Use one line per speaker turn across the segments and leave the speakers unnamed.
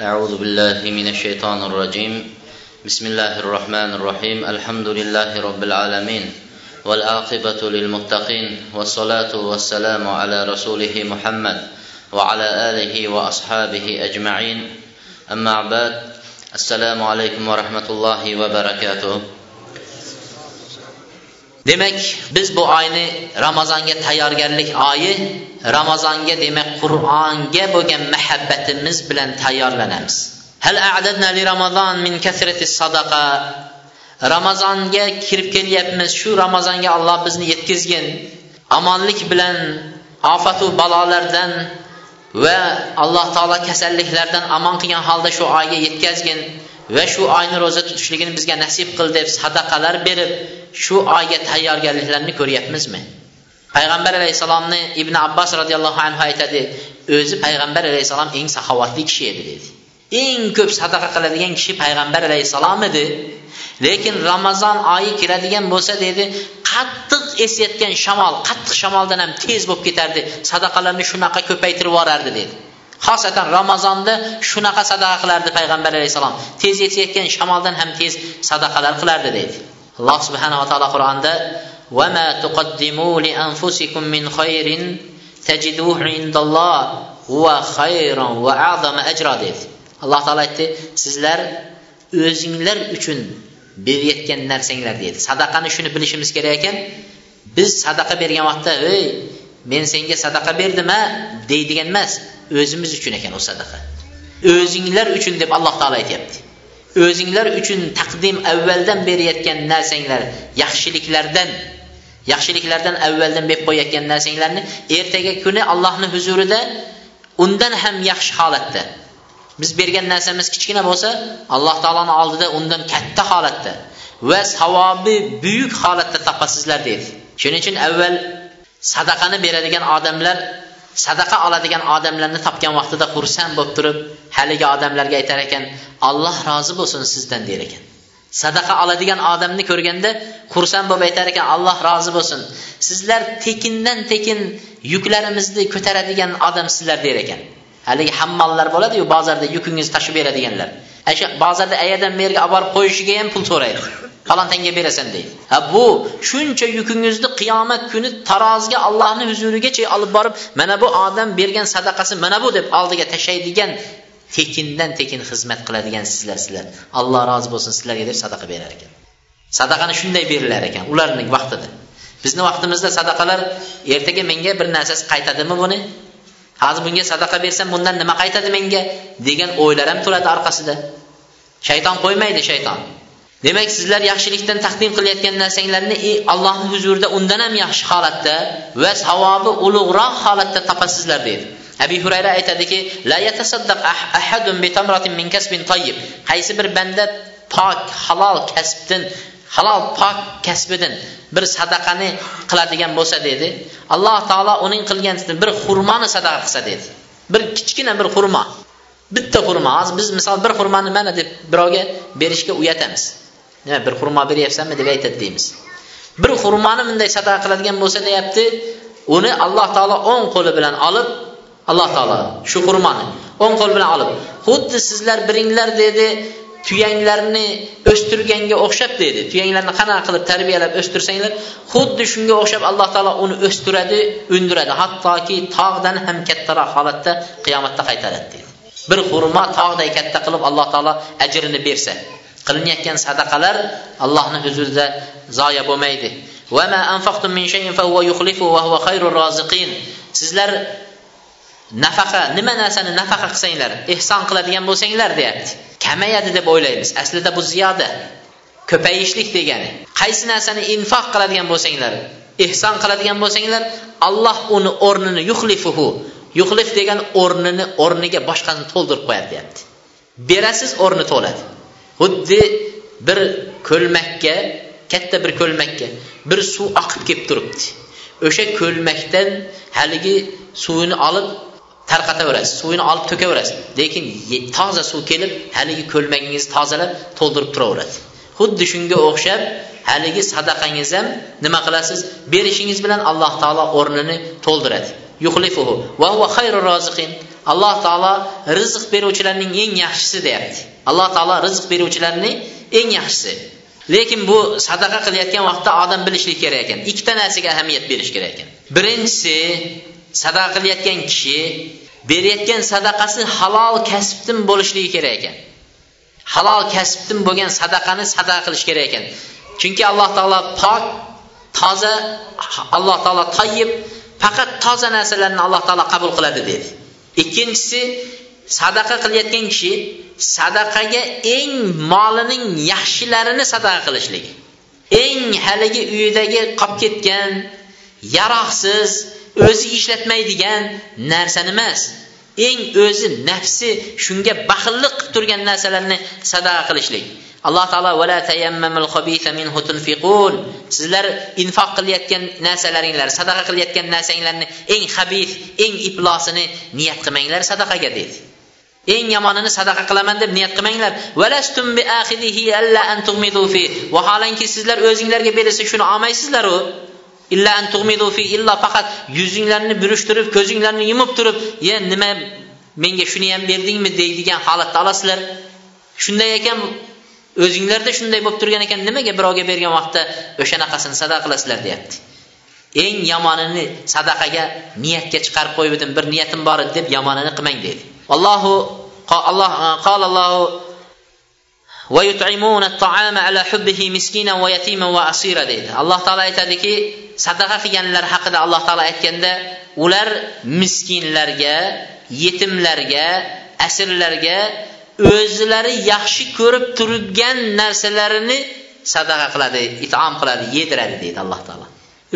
أعوذ بالله من الشيطان الرجيم. بسم الله الرحمن الرحيم. الحمد لله رب العالمين والعاقبة للمتقين والصلاة والسلام على رسوله محمد وعلى آله وأصحابه أجمعين. أما بعد السلام عليكم ورحمة الله وبركاته. Demak biz bu oyni ramazonga tayyorgarlik oyi ramazonga demak qur'onga bo'lgan muhabbatimiz bilan tayyorlanamiz. Hal a'dadna li ramazon min kasrati sadaqa? Ramazonga kirib kelyapmiz. Shu ramazonga alloh bizni yetkazgin. Omonlik bilan ofatu balolardan va alloh taolo kasalliklardan amon qilgan holda shu oyga yetkazgin va shu oyni ro'za tutishligini bizga nasib qil deb sadaqalar berib shu oyga tayyorgarliklarni ko'ryapmizmi? Peyğəmbər əleyhissalamını İbn Abbas radiyallahu anhə etədi. Özü Peyğəmbər əleyhissalam ən səxavatlı kişi idi. Ən köp sadaqa qıladigan kişi Peyğəmbər əleyhissalam idi. Lakin Ramazan ayı giradigan bo'lsa dedi, qattiq esayotgan shamol, qattiq shamoldan ham tez bo'lib ketardi. Sadaqalarni shunaqa ko'paytirib yorardi dedi. Xosatan Ramazonda shunaqa sadaqa qilardi Peyğəmbər əleyhissalam. Tez esayotgan shamoldan ham tez sadaqalar qilardi dedi. Allah subhanahu va taolo Qur'onda وما تقدموا لأنفسكم من خير تجدوه عند الله هو خيرا وأعظم أجرا dedi alloh taolo aytdi sizlar o'zinglar uchun berayotgan narsanglar deydi sadaqani shuni bilishimiz kerak ekan biz sadaqa bergan vaqtda ey men senga sadaqa berdim a deydigan emas o'zimiz uchun ekan u sadaqa o'zinglar uchun deb alloh taolo aytyapti o'zinglar uchun taqdim avvaldan berayotgan narsanglar yaxshiliklardan yaxshiliklardan avvaldan berib qo'yayotgan narsanglarni ertaga kuni allohni huzurida undan ham yaxshi holatda. Biz bergan narsamiz kichkina bo'lsa alloh taoloni oldida undan katta holatda va savobi buyuk holatda topasizlar deydi. Shuning uchun avval sadaqani beradigan odamlar sadaqa oladigan odamlarni topgan vaqtida xursand bo'lib turib haligi odamlarga aytar ekan alloh rozi bo'lsin sizdan der ekan. Sadaqa oladigan odamni ko'rganda xursand bo'lib aytar ekan alloh rozi bo'lsin. Sizlar tekindan tekin yuklarimizni ko'taradigan odam sizlar der ekan. Haligi hammollar bo'ladiyu bozorda yukingizni tashib beradiganlar. Shu bozorda ayadan bu yerga olib borib qo'yishiga ham pul so'raydi falon tanga berasan deydi. Ha bu shuncha yukingizni qiyomat kuni taroziga allohni huzurigacha olib borib mana bu odam bergan sadaqasi mana bu deb oldiga tashlaydigan tekindan tekin xizmat qiladigan sizlar sizlar. Alloh rozi bo'lsin sizlarga deb sadaqa berar ekan. Sadaqani shunday berilar ekan ularning vaqtida. Bizni vaqtimizda sadaqalar ertaga menga bir narsasi qaytadimi buni? Hozir bunga sadaqa bersam bundan nima qaytadi menga? degan o'ylar ham turadi orqasida. Shayton qo'ymaydi shayton. Demak sizlar yaxshilikdan taqdim qilayotgan narsanglarni e, allohni huzurida undan ham yaxshi holatda va savobi ulug'roq holatda topasizlar deydi. Abi hurayra aytadiki la yatasaddaq ah-, ahadun bi tamratin min kasbin tayyib. Qaysi bir banda pok halol kasbdan halol pok kasbidan bir sadaqani qiladigan bo'lsa dedi alloh taolo uning qilgan bir xurmoni sadaqa qilsa dedi. Bir kichkina bir xurmo. Bitta xurmo. Hozir biz misol bir xurmoni mana deb birovga berishga uyatamiz. Nima bir xurmo beryapsanmi deb aytadi deymiz. Bir xurmoni bunday sadaqa qiladigan bo'lsa deyapti uni alloh taolo o'ng qo'li bilan olib alloh taolo shu xurmoni o'ng qo'l bilan olib xuddi sizlar biringlar dedi tuyanglarni o'stirganga o'xshab dedi. Tuyanglarni qanaqa qilib tarbiyalab o'stirsanglar xuddi shunga o'xshab alloh taolo uni o'stiradi undiradi. Hattoki tog'dan ham kattaroq holatda qiyomatda qaytaradi dedi. Bir xurmo tog'day katta qilib alloh taolo ajrini bersa qilinayotgan sadaqalar allohni huzurida zoya bo'lmaydi. Sizlar nafaqa nima narsani nafaqa qilsanglar ehson qiladigan bo'lsanglar deyapti. Kamayadi deb o'ylaymiz. Aslida bu ziyoda ko'payishlik degani. Qaysi narsani infoq qiladigan bo'lsanglar ehson qiladigan bo'lsanglar alloh uni o'rnini yuxlifuhu yuxlif degan o'rnini o'rniga boshqasini to'ldirib qo'yadi deyapti. Berasiz o'rni to'ladi. Xuddi bir ko'lmakka katta bir ko'lmakka bir suv oqib kelib turibdi. O'sha ko'lmakdan haligi suvini olib tarqataverasiz suvini olib to'kaverasiz. Lekin toza suv kelib haligi ko'lmagingizni tozalab to'ldirib turaveradi xuddi shunga o'xshab haligi sadaqangiz ham nima qilasiz? Berishingiz bilan alloh taolo o'rnini to'ldiradi. Yuxlifuhu va huva xayru roziqin alloh taolo rizq beruvchilarning eng yaxshisi deyapti. Alloh taolo rizq beruvchilarni eng yaxshisi. Lekin bu sadaqa qilayotgan vaqtda odam bilishlik kerak ekan. Ikkita narsaga ahamiyat berish kerak ekan. Birinchisi sadaqa qilayotgan kishi berayotgan sadaqasi halol kasbdan bo'lishligi kerak ekan. Halol kasbdan bo'lgan sadaqani sadaqa qilish kerak ekan. Chunki alloh taolo pok toza alloh taolo toyib faqat toza narsalarni alloh taolo qabul qiladi dedi. Ikkinchisi sadaqa qilayotgan kishi sadaqaga eng molining yaxshilarini sadaqa qilishlik eng haligi uyidagi qolib ketgan yaroqsiz o'zi ishlatmaydigan narsani emas. Eng o'zi nafsi shunga baxillik qilib turgan narsalarni sadaqa qilishlik. Alloh taolo vala minhu tunfiqun. Sizlar infoq qilayotgan narsalaringlar sadaqa qilayotgan narsanglarni eng habis eng iplosini niyat qilmanglar sadaqaga dedi eng yomonini sadaqa qilaman deb niyat qilmanglar. Vaholanki sizlar o'zinglarga berilsa shuni olmaysizlaru. illa an tug'midu fi illa faqat yuzinglarni burishtirib, ko'zinglarni yumib turib, "Ya nima menga shuni ham berdingmi?" deydigan holatda olasizlar. Shunday ekan o'zinglarda shunday bo'lib turgan ekan, nimaga birovga bergan vaqtda o'shanaqasini sadaqa qilasizlar deyapti. Eng yomonini sadaqaga niyatga chiqarib qo'yibdim bir niyatim bor edi deb yomonini qilmang deydi Allohu Alloh e, qala Allohu va yut'imuna at-ta'ama ala hubbihi miskinan va yatiman va asira. Alloh taolay aytadiki, sadaqa qilganlar haqida alloh taolo aytganda ular miskinlarga yetimlarga asirlarga o'zlari yaxshi ko'rib turgan narsalarini sadaqa qiladi itom qiladi yediradi deydi alloh taolo.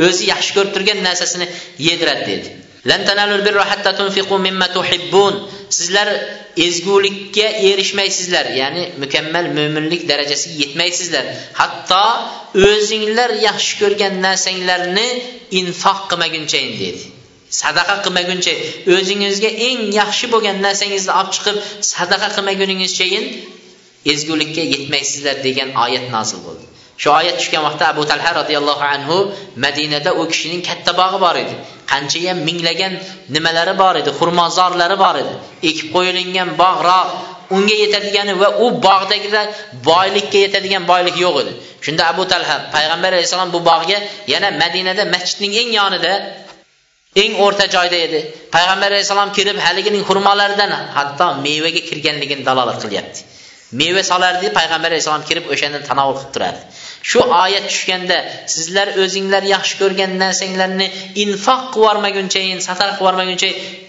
O'zi yaxshi ko'rib turgan narsasini yediradi deydi. Lan tanalul birra hatta tunfiqu mimma tuhibbun. sizlar ezgulikka erishmaysizlar ya'ni mukammal mo'minlik darajasiga yetmaysizlar. Hatto o'zinglar yaxshi ko'rgan narsanglarni infoq qilmaguncha dedi. Sadaqa qilmaguncha o'zingizga eng yaxshi bo'lgan narsangizni olib chiqib sadaqa qilmaguningizcha ezgulikka yetmaysizlar degan oyat nozil bo'ldi. Shu oyat tushgan vaqtda abu talha roziyallohu anhu madinada u kishining katta bog'i bor edi. Qanchayam minglagan nimalari bor edi xurmozorlari bor edi. Ekib qo'yilgan bog'roq unga yetadigani va u bog'dagida boylikka yetadigan boylik yo'q edi. Shunda abu talha payg'ambar alayhissalom bu bog'ga yana madinada masjidning eng yonida eng o'rta joyda edi. Payg'ambar alayhissalom kirib haligining xurmolaridan hatto mevaga kirganligini dalolat qilyapti. Meva solardi payg'ambar alayhissalom kirib o'shandan tanovul qilib turadi. Shu oyat tushganda sizlar o'zinglar yaxshi ko'rgan narsanglarni infoq qilib yubormagunchayin sadaqa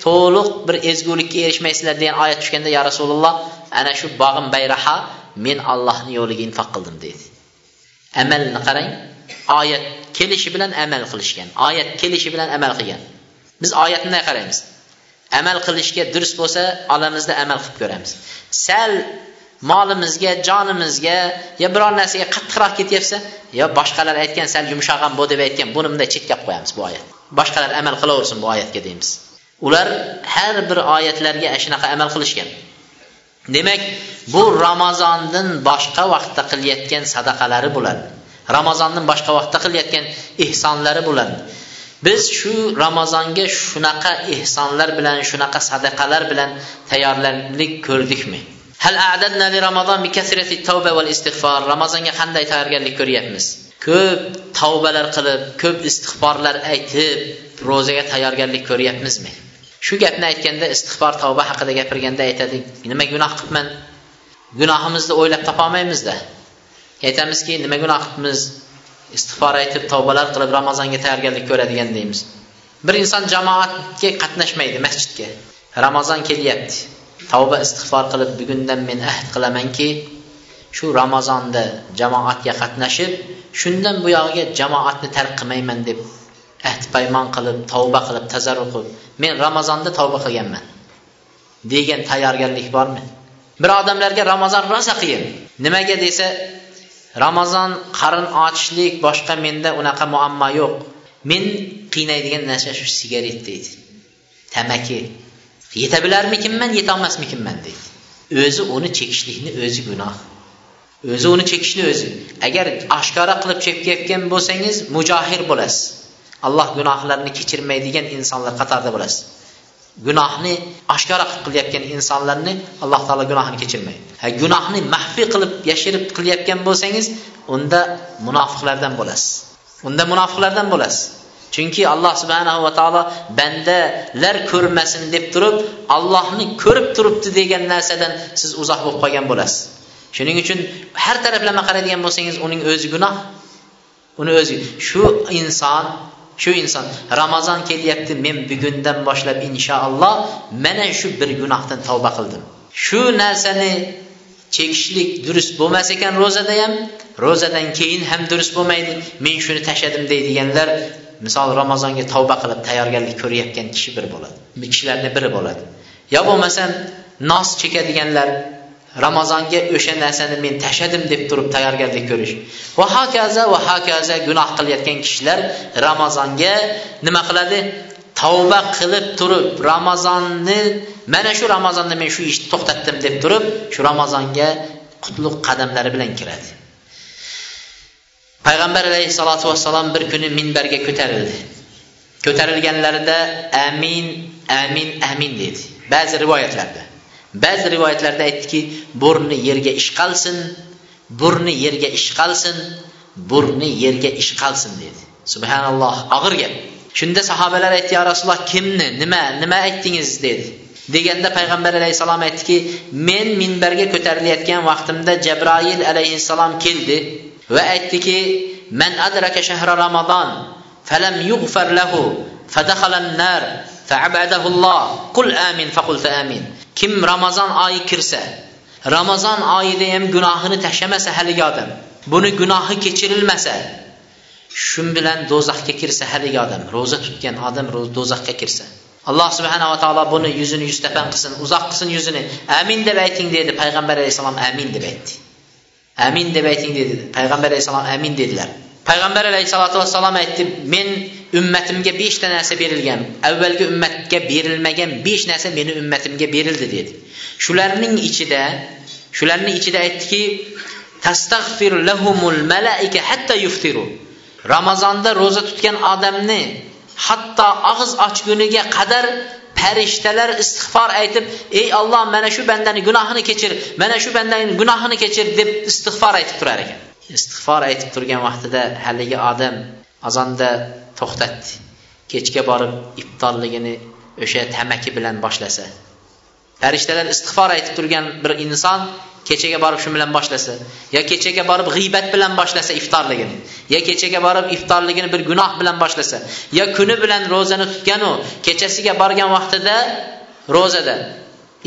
to'liq bir ezgulikka erishmaysizlar degan oyat tushganda yo rasululloh ana shu bog'im bayraha men allohni yo'liga infoq qildim deydi. Amalni qarang oyat kelishi bilan amal qilishgan oyat kelishi bilan amal qilgan. Biz oyatni qaraymiz. Amal qilishga durust bo'lsa olamizda amal qilib ko'ramiz. Sal molimizga jonimizga yo biror narsaga qattiqroq ketyapsa yo boshqalar aytgan sal yumshoq ham bu deb aytgan buni bunday chetga olib qo'yamiz bu oyat. Boshqalar amal qilaversin bu oyatga deymiz. Ular har bir oyatlarga shunaqa amal qilishgan. Demak bu ramazondan boshqa vaqtda qilayotgan sadaqalari bo'ladi. Ramazondan boshqa vaqtda qilayotgan ehsonlari bo'ladi. Biz shu ramazonga shunaqa ehsonlar bilan shunaqa sadaqalar bilan tayyorgarlik ko'rdikmi? Hal a'dadna li ramazon bi kasrati tavba val istig'for ramazonga qanday tayyorgarlik ko'ryapmiz? Ko'p tavbalar qilib ko'p istig'forlar aytib ro'zaga tayyorgarlik ko'ryapmizmi? Shu gapni aytganda istig'for tavba haqida gapirganda aytadi nima gunoh qilibman? Gunohimizni o'ylab topolmaymizda. Aytamizki nima gunoh qilibmiz? Istig'for aytib tavbalar qilib ramazonga tayyorgarlik ko'radigan deymiz. Bir inson jamoatga qatnashmaydi masjidga. Ramazon kelyapti. Tavba istig'for qilib bugundan men ahd qilamanki shu ramazonda jamoatga qatnashib shundan buyog'iga jamoatni tark qilmayman deb ahd paymon qilib tavba qilib tazarru qilib men ramazonda tavba qilganman. Degan tayyorgarlik bormi? Bir odamlarga ramazon rosa qiyin. Nimaga desa ramazon qarin ochishlik boshqa menda unaqa muammo yo'q. Men qiynaydigan narsa shu sigaret deydi. Tamaki. Yeta bilarmikinman yetolmasmikinman deydi. O'zi uni chekishlikni o'zi gunoh. O'zi uni chekishni o'zi. Agar oshkora qilib chekayotgan bo'lsangiz mujohir bo'lasiz. Alloh gunohlarni kechirmaydigan insonlar qatorida bo'lasiz. Gunohni oshkora qilib qilayotgan insonlarni alloh taolo gunohini kechirmaydi. Ha gunohni maxfiy qilib yashirib qilayotgan bo'lsangiz unda munofiqlardan bo'lasiz. Unda munofiqlardan bo'lasiz. Chunki alloh subhanahu va taolo bandalar ko'rmasin deb turib allohni ko'rib turibdi degan narsadan siz uzoq bo'lib qolgan bo'lasiz. Shuning uchun har taraflama qaraydigan bo'lsangiz uning o'zi gunoh. Uni o'zi shu inson shu inson ramazon kelyapti men bugundan boshlab inshaalloh mana shu bir gunohdan tavba qildim. Shu narsani chekishlik durust bo'lmas ekan ro'zada ham. Ro'zadan keyin ham durust bo'lmaydi. Men shuni tashladim deydiganlar misol ramazonga tavba qilib tayyorgarlik ko'rayotgan kishi bir bo'ladi. Kishilarni biri bo'ladi. Yo bo'lmasam nos chekadiganlar ramazonga o'sha narsani men tashladim deb turib tayyorgarlik ko'rish va hokazo va hokazo gunoh qilayotgan kishilar ramazonga nima qiladi? Tavba qilib turib ramazonni mana shu ramazonda men shu ishni to'xtatdim deb turib shu ramazonga qutlug' qadamlari bilan kiradi. Payg'ambar alayhissalotu vassalom bir kuni minbarga ko'tarildi. Ko'tarilganlarida amin amin amin dedi. Ba'zi rivoyatlarda ba'zi rivoyatlarda aytdiki burni yerga ishqalsin burni yerga ishqalsin burni yerga ishqalsin dedi. Subhanalloh og'ir gap. Shunda sahobalar aytdi yo rasululloh kimni nima nima aytdingiz? dedi. Deganda payg'ambar alayhissalom aytdiki men minbarga ko'tarilayotgan vaqtimda jabroil alayhissalom keldi. və etdi ki, mən ədrəkə şəhrə Ramazan fələm yuğfər ləhu fədəxələnlər fəəbədəhullah qul əmin fəqul fəəmin kim Ramazan ayı kirsə Ramazan ayı deyəm günahını təşəməsə həlik adam bunu günahı keçirilməsə şun bilən dozaqqa kirsə həlik adam roza tutgan adam dozaqqa kirsə Allah subhanahu va taolo buni yuzini yuz təpən qılsın uzaq qılsın yuzini amin deb ayting dedi payg'ambar alayhissalom amin deb aytdi amin deb ayting dedi. Payg'ambar alayhissalom amin dedilar. Payg'ambar alayhissalotu vassalom aytdi men ummatimga beshta narsa berilgan avvalgi ummatga berilmagan besh narsa meni ummatimga berildi dedi. Shularning ichida shularning ichida aytdiki tastag'fir lahumul malaika hatta yuftiru. Ramazonda ro'za tutgan odamni hatto og'iz ochguniga qadar farishtalar istig'for aytib ey olloh mana shu bandani gunohini kechir mana shu bandani gunohini kechir deb istig'for aytib turar ekan. Istig'for aytib turgan vaqtida haligi odam azonda to'xtatdi. Kechga borib iftorligini o'sha tamaki bilan boshlasa. Farishtalar istig'for aytib turgan bir inson kechaga borib shu bilan boshlasa yo kechaga borib g'iybat bilan boshlasa iftorligini yo kechaga borib iftorligini bir gunoh bilan boshlasa yo kuni bilan ro'zani tutganu kechasiga borgan vaqtida ro'zada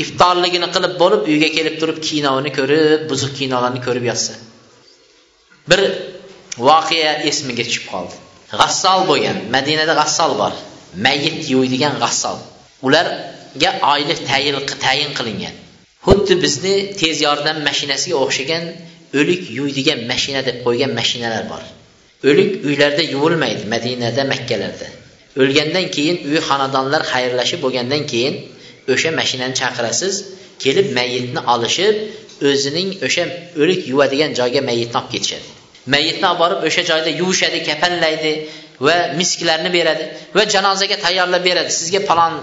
iftorligini qilib bo'lib uyga kelib turib kinoni ko'rib buzuq kinolarni ko'rib yotsa. Bir voqea esimga tushib qoldi. G'assol bo'lgan madinada g'assol bor. Mayit yuvadigan g'assol. Ularga oylik tayin qilingan. Xuddi bizni tez yordam mashinasiga o'xshagan o'lik yuydigan mashina deb qo'ygan mashinalar bor. O'lik uylarda yuvilmaydi madinada makkalarda. O'lgandan keyin uy xonadonlar xayrlashib bo'lgandan keyin o'sha mashinani chaqirasiz kelib mayitni olishib o'zining o'sha o'lik yuvadigan joyga mayitni olib ketishadi. Mayitni olib borib o'sha joyda yuvishadi kafanlaydi va misklarni beradi va janozaga tayyorlab beradi. Sizga falon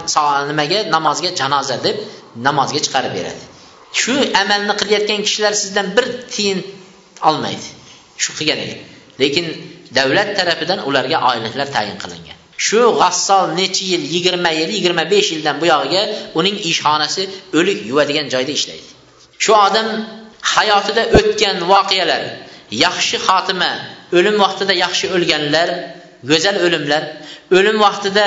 nimaga? Namozga janoza deb namozga chiqarib beradi. Shu amalni qilayotgan kishilar sizdan bir tiyin olmaydi. Shu qilgan ekan lekin davlat tarafidan ularga oyliklar tayin qilingan. Shu g'assol necha yil yigirma yil yigirma besh yildan buyog'iga uning ishxonasi o'lik yuvadigan joyda ishlaydi. Shu odam hayotida o'tgan voqealar yaxshi xotima o'lim vaqtida yaxshi o'lganlar go'zal o'limlar o'lim vaqtida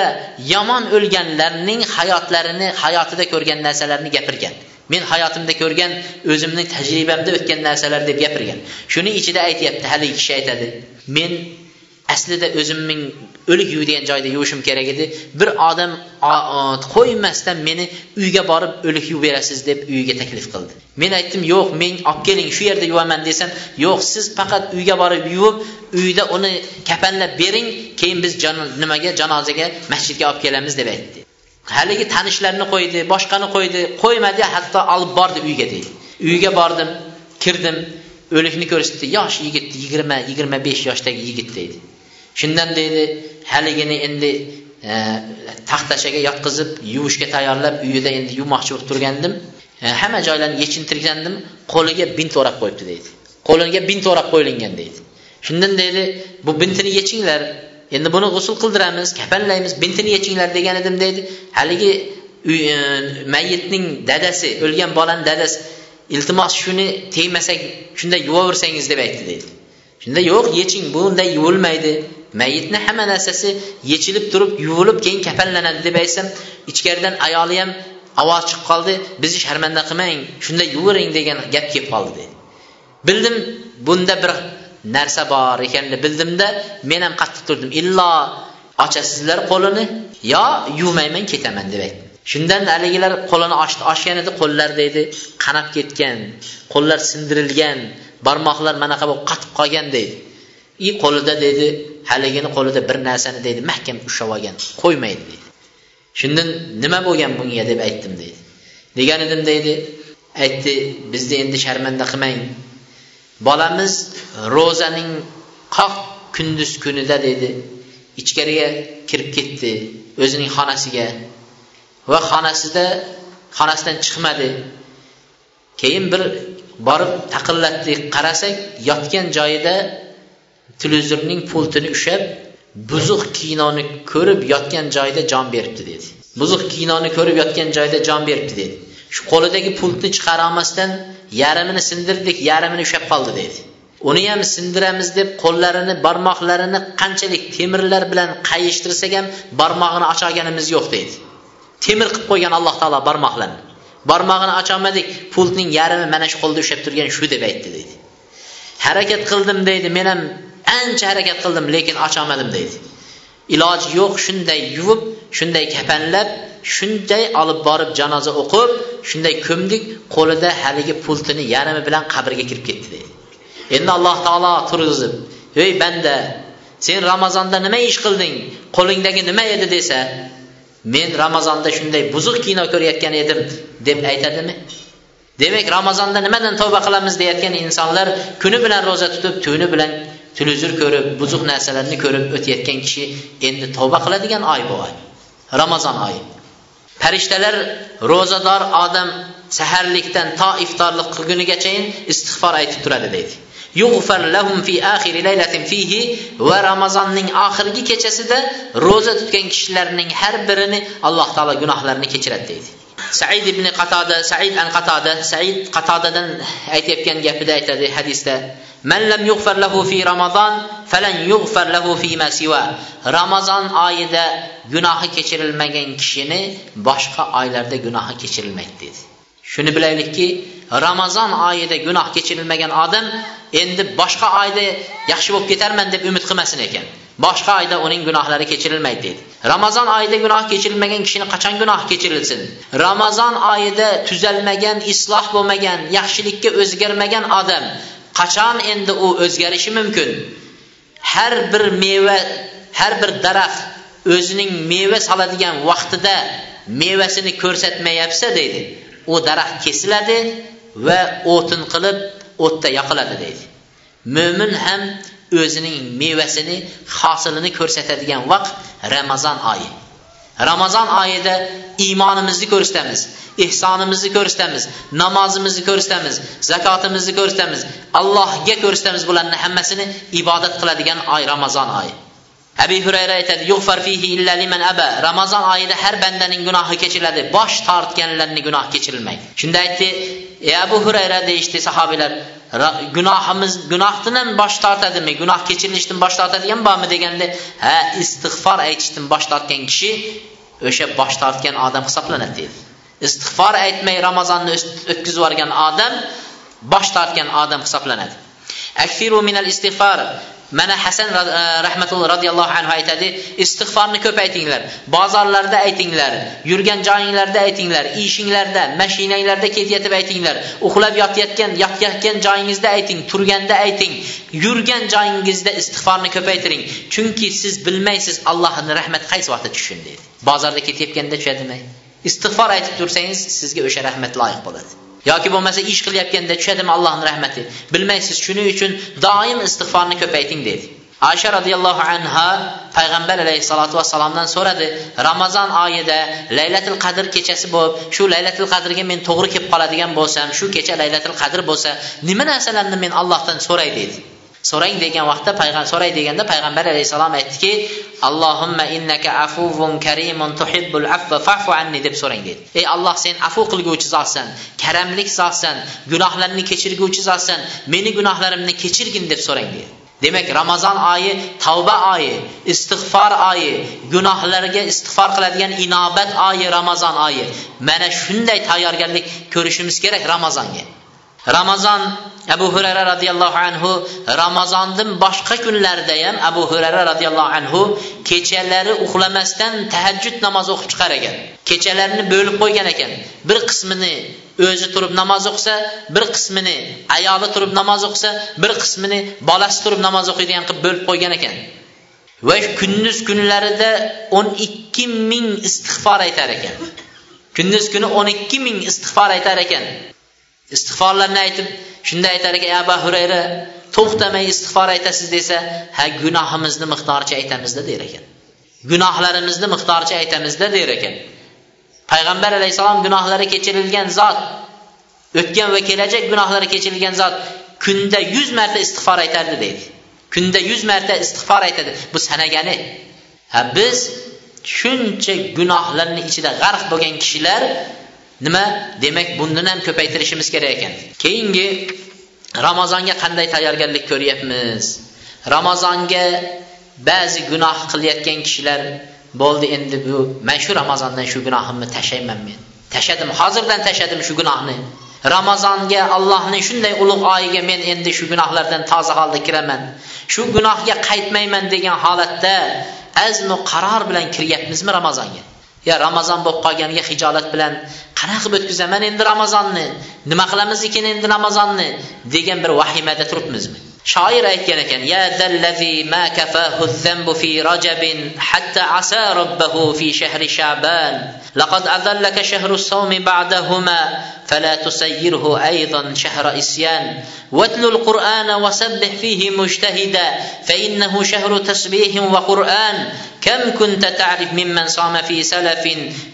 yomon o'lganlarning hayotlarini hayotida ko'rgan narsalarni gapirgan. Men hayotimda ko'rgan o'zimning tajribamda o'tgan narsalar deb gapirgan. Shuni ichida aytyapti haligi kishi aytadi men aslida o'zimning o'lik yuvadigan joyda yuvishim kerak edi. Bir odam qo'ymasdan meni uyga borib o'lik yuvib berasiz deb uyiga taklif qildi. Men aytdim yo'q men olib keling shu yerda yuvaman desam yo'q siz faqat uyga borib yuvib uyda uni kafanlab bering keyin biz nimaga janozaga masjidga olib kelamiz deb aytdi. Haligi tanishlarni qo'ydi boshqani qo'ydi qo'ymadi hatto olib bordi uyga deydi. Uyga bordim kirdim o'likni ko'rsatdi yosh yigit yigirma yigirma besh yoshdagi yigit deydi. Shundan deydi haligini endi e, taxtashaga yotqizib yuvishga tayyorlab uyida endi yuvmoqchi bo'lib turgandim. E, hamma joylarni yechintirgandim qo'liga bint o'rab qo'yibdi deydi. Qo'liga bint o'rab qo'yilgan deydi. Shundan deydi bu bintini yechinglar endi buni g'usul qildiramiz kafanlaymiz bintini yechinglar degan edim deydi. Haligi e, mayyitning dadasi o'lgan bolani dadasi iltimos shuni tegmasak shunday yuvaversangiz deb aytdi deydi. Shunda yo'q yeching bunday yuvilmaydi. Mayitni hamma narsasi yechilib turib yuvilib keyin kafanlanadi deb aytsam ichkaridan ayoli ham ovoz chiqib qoldi bizni sharmanda qilmang shunday yuvering degan gap kelib qoldi dedi. Bildim bunda bir narsa bor ekanini bildimda men ham qattiq turdim. Illo ochasizlar qo'lini yo yuvmayman ketaman deb aytdim. Shundan haligilar qo'lini ochdi ochgan edi qo'llar deydi qanab ketgan qo'llar sindirilgan barmoqlar manaqa bo'lib qotib qolgan deydi. И qo'lida deydi haligini qo'lida bir narsani deydi mahkam ushlab olgan qo'ymaydi deydi shundan nima bo'lgan bunga deb aytdim deydi degan edim deydi aytdi bizni endi sharmanda qilmang. Bolamiz ro'zaning qoq kunduz kunida deydi ichkariga kirib ketdi o'zining xonasiga va xonasida xonasidan chiqmadi. Keyin bir borib taqillatdik qarasak yotgan joyida televizorning pultini ushlab buzuq kinoni ko'rib yotgan joyida jon beribdi dedi. Buzuq kinoni ko'rib yotgan joyida jon beribdi dedi. Shu qo'lidagi pultni chiqara olmasdan yarmini sindirdik yarmini ushlab qoldi dedi. Uni ham sindiramiz deb qo'llarini barmoqlarini qanchalik temirlar bilan qayishtirsak ham barmog'ini ocholganimiz yo'q deydi temir qilib qo'ygan alloh taolo barmoqlarni barmog'ini ocholmadik pultning yarmi mana shu qo'lda ushlab turgan shu deb aytdi deydi harakat qildim deydi men ham ancha harakat qildim lekin ocholmadim deydi. Iloji yo'q shunday yuvib shunday kafanlab shunday olib borib janoza o'qib shunday ko'mdik qo'lida haligi pultini yarmi bilan qabrga kirib ketdi deydi. Endi alloh taolo turg'izib ey banda sen ramazonda nima ish qilding? Qo'lingdagi nima edi? desa men ramazonda shunday buzuq kino ko'rayotgan edim deb aytadimi? Demak ramazonda nimadan tavba qilamiz deyayotgan insonlar kuni bilan ro'za tutib tuni bilan televizor ko'rib buzuq narsalarni ko'rib o'tayotgan kishi endi tavba qiladigan oy bu oy ramazon oyi. Farishtalar ro'zador odam saharlikdan to iftorlik qilgunigachayin istig'for aytib turadi deydi. Fi fihi va ramazonning oxirgi kechasida ro'za tutgan kishilarning har birini alloh taolo gunohlarini kechiradi deydi. Said ibn qatoda said an qatoda said qatodadan aytayotgan gapida aytadi hadisda. Man lam yughfar lahu fi ramazon falan yughfar lahu fi ma siwa. Ramazon oyida gunohi kechirilmagan kishini boshqa oylarda gunohi kechirilmaydi dedi. Shuni bilaylikki ramazon oyida gunoh kechirilmagan odam endi boshqa oyda yaxshi bo'lib ketarman deb umid qilmasin ekan. Boshqa oyda uning gunohlari kechirilmaydi Ramazan ramazon oyida gunoh kechirilmagan kishini qachon gunoh kechirilsin? Ramazon oyida tuzalmagan isloh bo'lmagan yaxshilikka o'zgarmagan odam qachon endi u o'zgarishi mumkin? Har bir meva har bir daraxt o'zining meva soladigan vaqtida mevasini ko'rsatmayapsa deydi u daraxt kesiladi va o'tin qilib o'tda yoqiladi deydi. Mo'min ham o'zining mevasini hosilini ko'rsatadigan vaqt ramazon oyi. Ramazon oyida iymonimizni ko'rsatamiz ehsonimizni ko'rsatamiz namozimizni ko'rsatamiz zakotimizni ko'rsatamiz allohga ko'rsatamiz bularni hammasini ibodat qiladigan oy ramazon oyi. Abi hurayra aytadi yug'far fihi illa liman aba. Ramazon oyida har bandaning gunohi kechiriladi bosh tortganlarni gunohi kechirilmaydi shunda aytdi E Əbu Hüreyrə deyişdi sahabelər, günahımız günahdan baş tartadımı? Günah keçirilişdən baş tartadığım bamı deyəndə, hə, istighfar etdin baş tartgan kişi o'sha bosh tortgan odam hisoblanadi deydi istig'for aytmay ramazonni o'tkazib yuborgan odam bosh tortgan odam hisoblanadi aksiru minal istig'for mana hasan e, rahmatulloh roziyallohu anhu aytadi istig'forni ko'paytinglar bozorlarda aytinglar yurgan joyinglarda aytinglar ishinglarda mashinanglarda ketayotib aytinglar uxlab yotayotgan yotayotgan joyingizda ayting turganda ayting yurgan joyingizda istig'forni ko'paytiring chunki siz bilmaysiz allohni rahmati qaysi vaqtda tushsin deydi. Bozorda ketayotganda tushadimi? Istig'for aytib tursangiz sizga o'sha rahmat loyiq bo'ladi. Yoki bo'lmasa ish qilayotganda tushadimi allohni rahmati? Bilmaysiz shuning uchun doim istig'forni ko'payting dedi. Aisha roziyallohu anha payg'ambar alayhissalotu vassalomdan so'radi ramazon oyida laylatul qadr kechasi bo'lib shu laylatul qadrga men to'g'ri kelib qoladigan bo'lsam shu kecha laylatul qadr bo'lsa nima narsalarni men allohdan so'ray? dedi. So'rang degan vaqtda payg'ambar so'ray deganda payg'ambar alayhissalom aytdiki allohumma innaka afuvun karimun tuhibbul afva fa'fu anni deb so'rang dedi. Ey alloh sen afu qilguvchi zotsan karamlik zotsan gunohlarni kechirguvchi zotsan meni gunohlarimni kechirgin deb so'rang dedi. Demak ramazon oyi tavba oyi istig'for oyi gunohlarga istig'for qiladigan inobat oyi ramazon oyi. Mana shunday tayyorgarlik ko'rishimiz kerak ramazonga. Ramazon abu hurayra roziyallohu anhu ramazondan boshqa kunlarda ham abu hurayra roziyallohu anhu kechalari uxlamasdan tahajjud namozi o'qib chiqar ekan. Kechalarini bo'lib qo'ygan ekan. Bir qismini o'zi turib namoz o'qisa bir qismini ayoli turib namoz o'qisa bir qismini bolasi turib namoz o'qiydigan qilib bo'lib qo'ygan ekan. Va kunduz kunlarida o'n ikki ming istig'for aytar ekan. Kunduz kuni o'n ikki ming istig'for aytar ekan. Istig'forlarni aytib shunda aytar ekan abu hurayra to'xtamay istig'for aytasiz desa ha gunohimizni miqdoricha aytamizda der ekan. Gunohlarimizni miqdoricha aytamizda der ekan. Payg'ambar alayhissalom gunohlari kechirilgan zot o'tgan va kelajak gunohlari kechirilgan zot kunda yuz marta istig'for aytardi deydi. Kunda yuz marta istig'for aytadi. Bu sanagani. Ha biz shuncha gunohlarni ichida g'arq bo'lgan kishilar nima? Demak bundan ham ko'paytirishimiz kerak ekan. Keyingi ramazonga qanday tayyorgarlik ko'ryapmiz? Ramazonga ba'zi gunoh qilayotgan kishilar bo'ldi endi bu man shu ramazondan shu gunohimni tashlayman men. Tashladim hozirdan tashladim shu gunohni. Ramazonga allohni shunday ulug' oyiga men endi shu gunohlardan toza holda kiraman. Shu gunohga qaytmayman degan holatda azmu qaror bilan kiryapmizmi ramazonga? Yo ramazon bo'lib qolganiga hijolat bilan qanaqa qilib o'tkazaman endi ramazonni nima qilamiz ekan endi ramazonni degan bir vahimada turibmizmi shoir aytgan ekan ya dallazi ma kafahu dhanbu fi rajabin hatta asa robbahu fi shahri shaban laqad adallaka shahru sawmi ba'dahuma فلا تسيره أيضا شهر إسيان. واتل القرآن وسبح فيه مجتهدا فإنه شهر تسبيح وقرآن. كم كنت تعرف ممن صام في سلف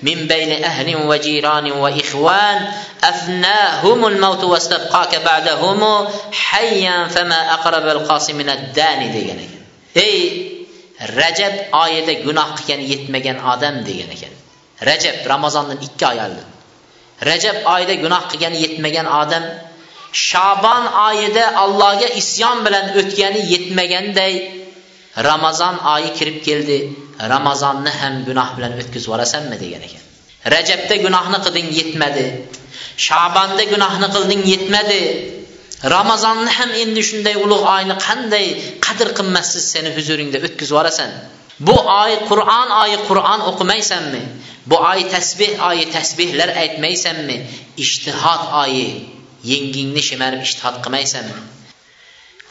من بين أهل وجيران وإخوان؟ أفناهم الموت واستبقاك بعدهم حيا فما أقرب القاص من الدان degan ekan ey rajab oyida gunoh qilgan yetmagan odam degan ekan rajab rajab oyida gunoh qilgani yetmagan odam shabon oyida allohga isyon bilan o'tgani yetmaganday ramazon oyi kirib keldi. Ramazonni ham gunoh bilan o'tkazib yuborasanmi degan ekan. Rajabda gunohni qilding yetmadi. Shabonda gunohni qilding yetmadi. Ramazonni ham endi shunday ulug' oyni qanday qadr qimmatsiz seni huzuringda o'tkazib yuborasan? Bu ay Qur'an ayı Qur'an oxumaysənmi? Bu ay təsbih ayı təsbihlər etməysənmi? İctihad ayı yenginni şemərib ictihad qımaysənmi?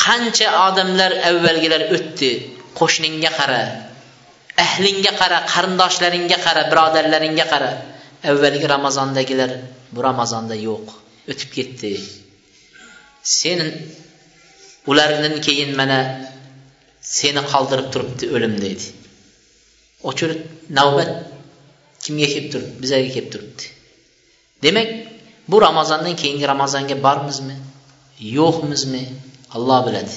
Qança adamlar əvvəlgilər ötdü, qoşninga qara, əhlingə qara, qarindoshlaringga qara, birodarlaringga qara. Əvvəlgi Ramazondagilar bu Ramazonda yo'q, o'tib ketdi. Sen ulardan keyin mana seni qoldirib turibdi o'lim deydi. O'chir navbat kimga kelib turibdi? Bizlarga kelib turibdi. Demak bu ramazondan keyingi ramazonga bormizmi? Yo'qmizmi? Alloh biladi.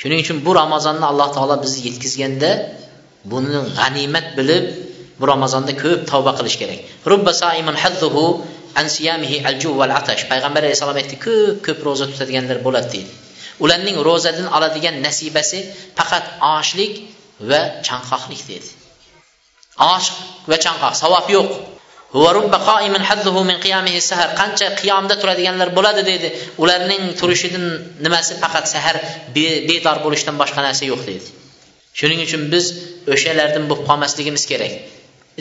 Shuning uchun bu ramazonni alloh taolo bizni yetkazganda buni g'animat bilib bu ramazonda ko'p tavba qilish kerak. Rubba an siyamihi payg'ambar alayhissalom aytdi ko'p ko'p ro'za tutadiganlar bo'ladi deydi. Ularning ro'zadan oladigan nasibasi faqat ochlik va chanqoqlik dedi. Och va chanqoq savob yo'q. Qancha qiyomda turadiganlar bo'ladi dedi. Ularning turishidan nimasi faqat sahar bedor bo'lishdan boshqa narsa yo'q dedi. Shuning uchun biz o'shalardan bo'lib qolmasligimiz kerak.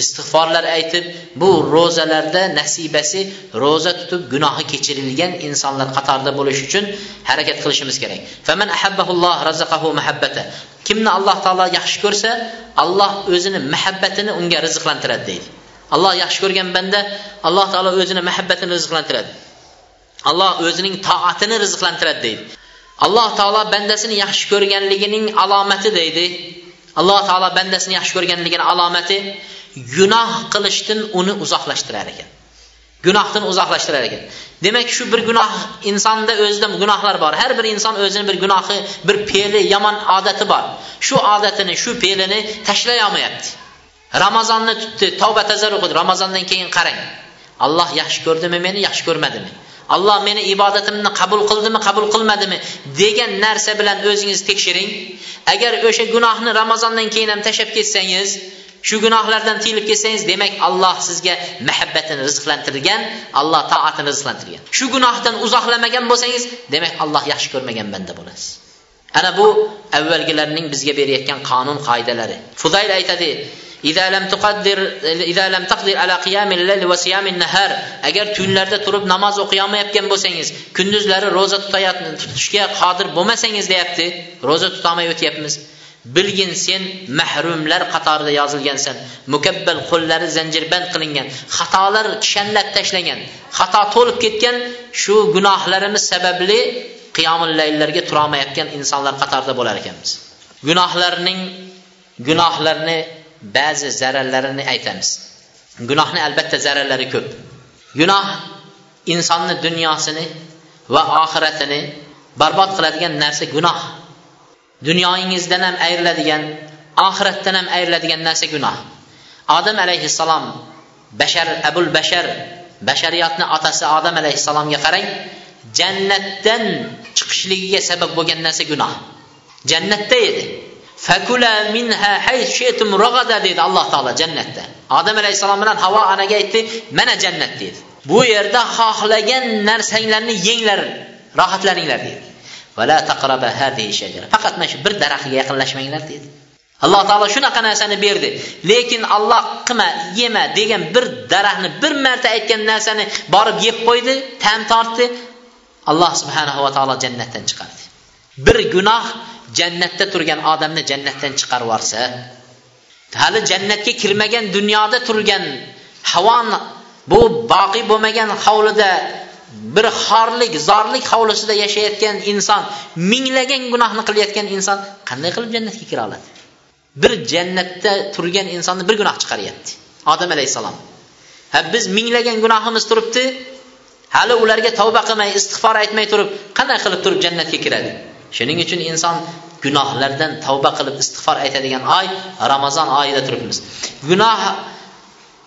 Istig'forlar aytib bu ro'zalarda nasibasi ro'za tutib gunohi kechirilgan insonlar qatorida bo'lish uchun harakat qilishimiz kerak. Kimni alloh taolo yaxshi ko'rsa alloh o'zini muhabbatini unga rizqlantiradi deydi. Alloh yaxshi ko'rgan banda alloh taolo o'zini muhabbatini rizqlantiradi. Alloh o'zining toatini rizqlantiradi deydi. Alloh taolo bandasini yaxshi ko'rganligining alomati deydi. Alloh taolo bandasini yaxshi ko'rganligini alomati. Gunoh qilishdan uni uzoqlashtirar ekan. Gunohdan uzoqlashtirar ekan. Demak shu bir gunoh insonda o'zida gunohlar bor. Har bir inson o'zini bir gunohi bir fe'li yomon odati bor. Shu odatini shu fe'lini tashlay olmayapti. Ramazonni tutdi tavba tazar o'qidi ramazondan keyin qarang. Alloh yaxshi ko'rdimi meni yaxshi ko'rmadimi? Alloh meni ibodatimni qabul qildimi qabul qilmadimi degan narsa bilan o'zingizni tekshiring. Agar o'sha gunohni ramazondan keyin ham tashlab ketsangiz shu gunohlardan tiyilib ketsangiz demak alloh sizga muhabbatini rizqlantirgan alloh toatini rizqlantirgan shu gunohdan uzoqlamagan bo'lsangiz demak alloh yaxshi ko'rmagan banda bo'lasiz ana bu avvalgilarning bizga berayotgan qonun qoidalari fudayl aytadi إذا لم تقدر إذا لم تقدر على قيام الليل وصيام النهار agar tunlarda turib namoz o'qiolmayotgan bo'lsangiz kunduzlari ro'za tutishga qodir bo'lmasangiz deyapti ro'za tutolmay o'tyapmiz Bilgin sen mahrumlar qatorida yozilgansan mukabbal qo'llari zanjirband qilingan. Xatolar kishanlab tashlangan. Xato to'lib ketgan shu gunohlarimiz sababli qiyomul layllarga turolmayotgan insonlar qatorida bo'lar ekanmiz. Gunohlarning gunohlarni ba'zi zararlarini aytamiz. Gunohni albatta zararlari ko'p. Gunoh insonni dunyosini va oxiratini barbod qiladigan narsa gunoh. Dunyoyingizdan ham ayriladigan oxiratdan ham ayriladigan narsa gunoh. Odam alayhissalom bashar abul bashar bashariyatni otasi odam alayhissalomga qarang jannatdan chiqishligiga sabab bo'lgan narsa gunoh. Jannatda edi. Fakula minha haytum ragada dedi alloh taolo jannatda. Odam alayhissalom bilan havo onaga aytdi mana jannat dedi bu yerda xohlagan narsanglarni yenglar rohatlaninglar dedi faqat mana shu bir daraxtga yaqinlashmanglar dedi alloh taolo shunaqa narsani berdi. Lekin alloh qilma yema degan bir daraxtni bir marta aytgan narsani borib yeb qo'ydi ta'm tortdi. Alloh subhanahu va taolo jannatdan chiqardi. Bir gunoh jannatda turgan odamni jannatdan chiqarib yuborsa hali jannatga kirmagan dunyoda turgan havon bu boqiy bo'lmagan hovlida bir xorlik zorlik hovlisida yashayotgan inson minglagan gunohni qilayotgan inson qanday qilib jannatga kira oladi? Bir jannatda turgan insonni bir gunoh chiqaryapti. Odam alayhissalom. Ha biz minglagan gunohimiz turibdi hali ularga tavba qilmay istig'for aytmay turib qanday qilib turib jannatga kiradi? Shuning uchun inson gunohlardan tavba qilib istig'for aytadigan oy ramazon oyida turibmiz. Gunoh